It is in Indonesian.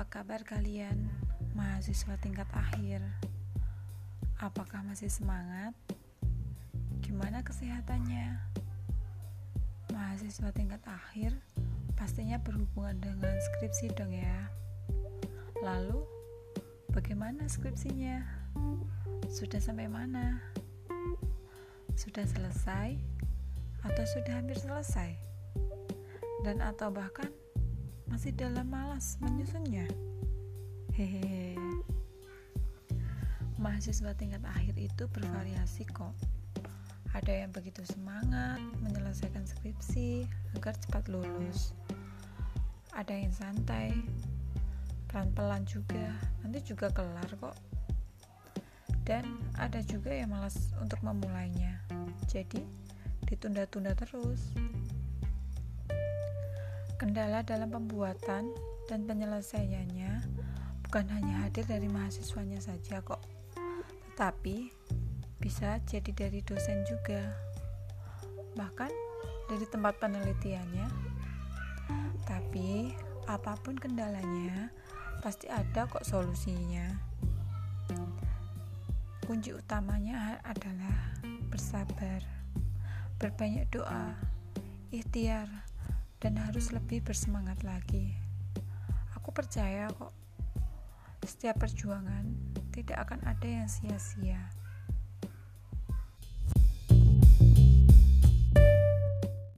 Apa kabar kalian, mahasiswa tingkat akhir? Apakah masih semangat? Gimana kesehatannya? Mahasiswa tingkat akhir pastinya berhubungan dengan skripsi dong ya. Lalu, bagaimana skripsinya? Sudah sampai mana? Sudah selesai atau sudah hampir selesai? Dan atau bahkan masih dalam malas menyusunnya. Hehehe. Mahasiswa tingkat akhir itu bervariasi kok. Ada yang begitu semangat menyelesaikan skripsi agar cepat lulus. Ada yang santai, pelan-pelan juga, nanti juga kelar kok. Dan ada juga yang malas untuk memulainya. Jadi, ditunda-tunda terus. Kendala dalam pembuatan dan penyelesaiannya bukan hanya hadir dari mahasiswanya saja kok, tetapi bisa jadi dari dosen juga, bahkan dari tempat penelitiannya. Tapi apa pun kendalanya, pasti ada kok solusinya. Kunci utamanya adalah bersabar, berbanyak doa, ikhtiar, dan harus lebih bersemangat lagi. Aku percaya kok, setiap perjuangan tidak akan ada yang sia-sia.